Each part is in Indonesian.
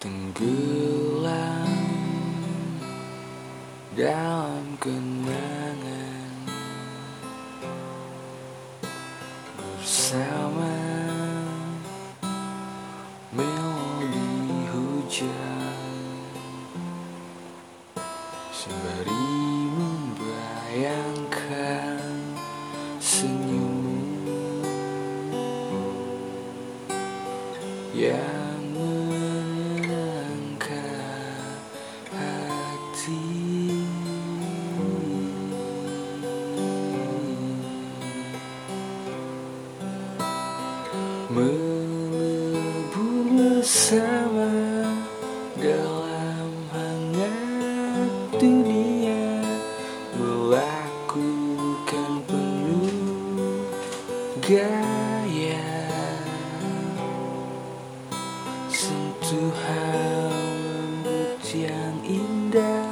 tenggelam dalam kenangan. Bersama melodi hujan. Sembari membayangkan senyum yang melebur bersama dalam hangat dunia melakukan penuh gaya. Sentuhan lembut yang indah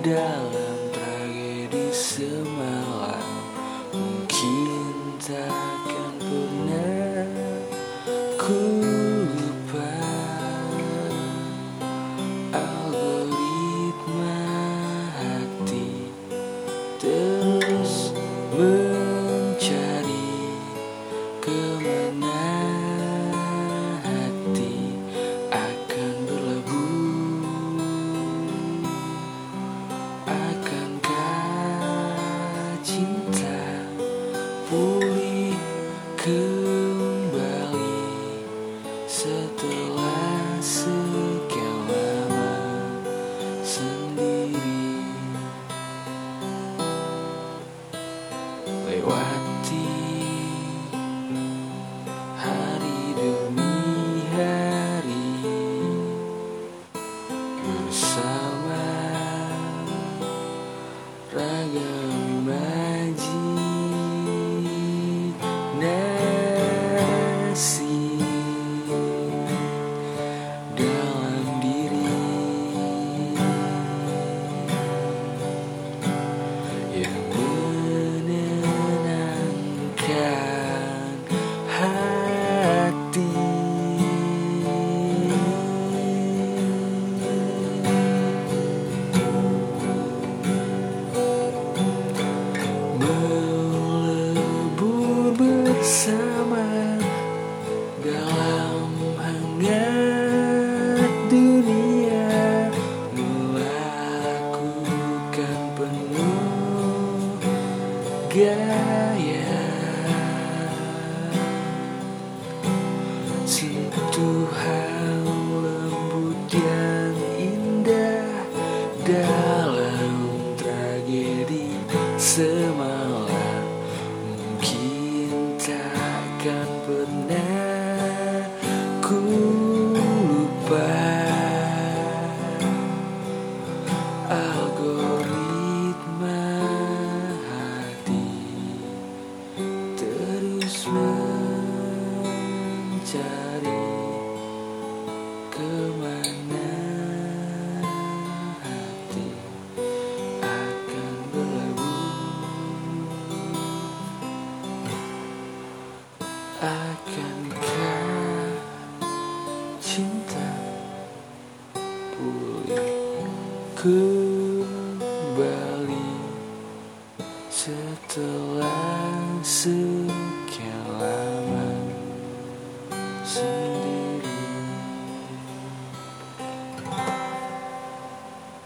dalam tragedi semalam mungkin takkan pernah ku 委婉地。Bersama akankah cinta pulih kembali. Setelah sekian lama